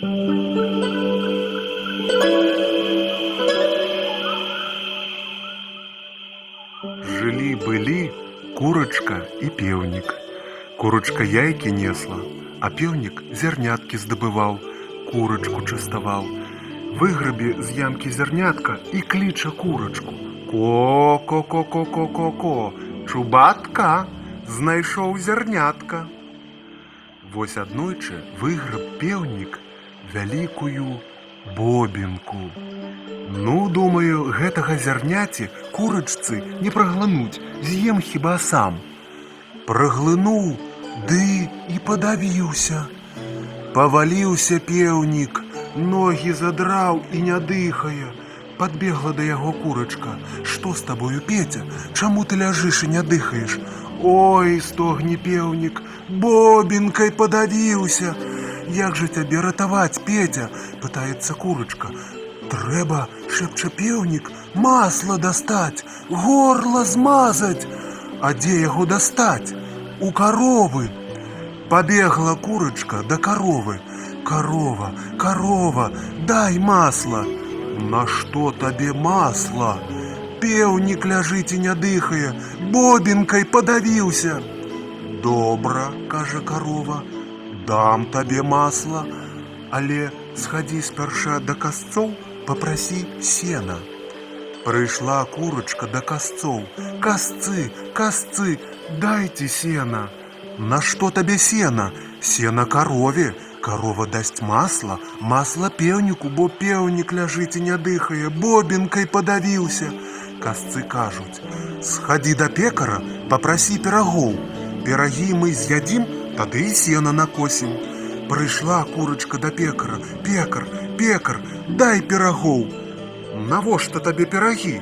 Жылі былі курачка і пеўнік. Курачка яйкі несла, а пеўнік зярняткі здабываў, курачку частаваў. Выграбе з ямкі зярнятка і кліча курачку. Ко-ко-ко-ко-ко-ко-ко, чубатка, знайшоў зярнятка. Вось аднойчы выграб пеўнік вялікую бобінку. Ну, думаю, гэтага зярняці курачцы не праглынуць, з'ем хіба сам. Праглынуў, ды і падавіўся. Паваліўся пеўнік, ногі задраў і не дыхае. Подбегла да яго курачка. Што з табою, Петя? Чаму ты ляжыш і не дыхаеш? Ой, стогне пеўнік, бобінкай падавіўся. Як жа цябе ратаваць, Петя? пытаецца курачка. Трэба, шэпча пеўнік, масла дастаць, горла змазаць. А дзе яго дастаць? У каровы. Побегла курочка до коровы. Корова, корова, дай масло. На что тебе масло? Пеўнік ляжыць і не дыхае, бобінкай падавіўся. Добра, кажа корова, дам табе масла, але схадзі спярша да касцоў, папрасі сена. Прыйшла курочка да касцоў. Касцы, касцы, дайце сена. На што табе сена? Сена карове. Карова дасць масла, масла пеўніку, бо пеўнік ляжыць і не дыхае, бобінкай падавіўся. Касцы кажуць: Схадзі да пекара, папрасі пірагоў. Пірагі мы з'ядзім, тады і сена накосім. Прыйшла курочка да пекара, пекар, пекар, дай пірагоў. Навошта табе пірагі?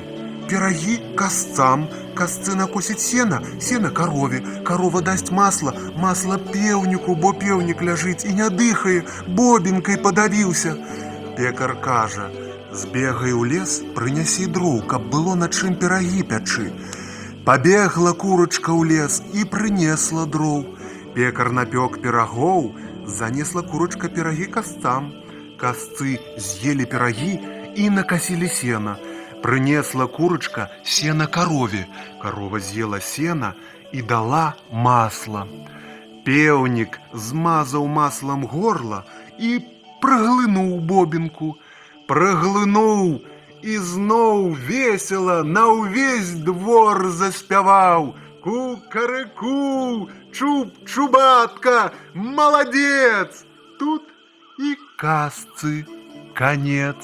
Пірагі касцам, касцы накосіць сена, сена карове, карова дасць масла, масла пеўніку, бо пеўнік ляжыць і не дыхае, бобінкай падавіўся. Пекар кажа: Збегай у лес, прынясі дроў, каб было на чым пірагі пячы. Пабегла курочка ў лес і прынесла дроў. Пекар напёк пірагоў, занесла курочка пірагі касцам. Касцы з'елі пірагі і накасілі сена. Прынесла курочка сена карове. Карова з'ела сена і дала масла. Пеўнік змазаў маслам горла і праглынуў бобінку. Праглынуў і зноў весела на ўвесь двор заспяваў. Кукарэку, Чуб чубатка, маладзец! Тут і казцы конец.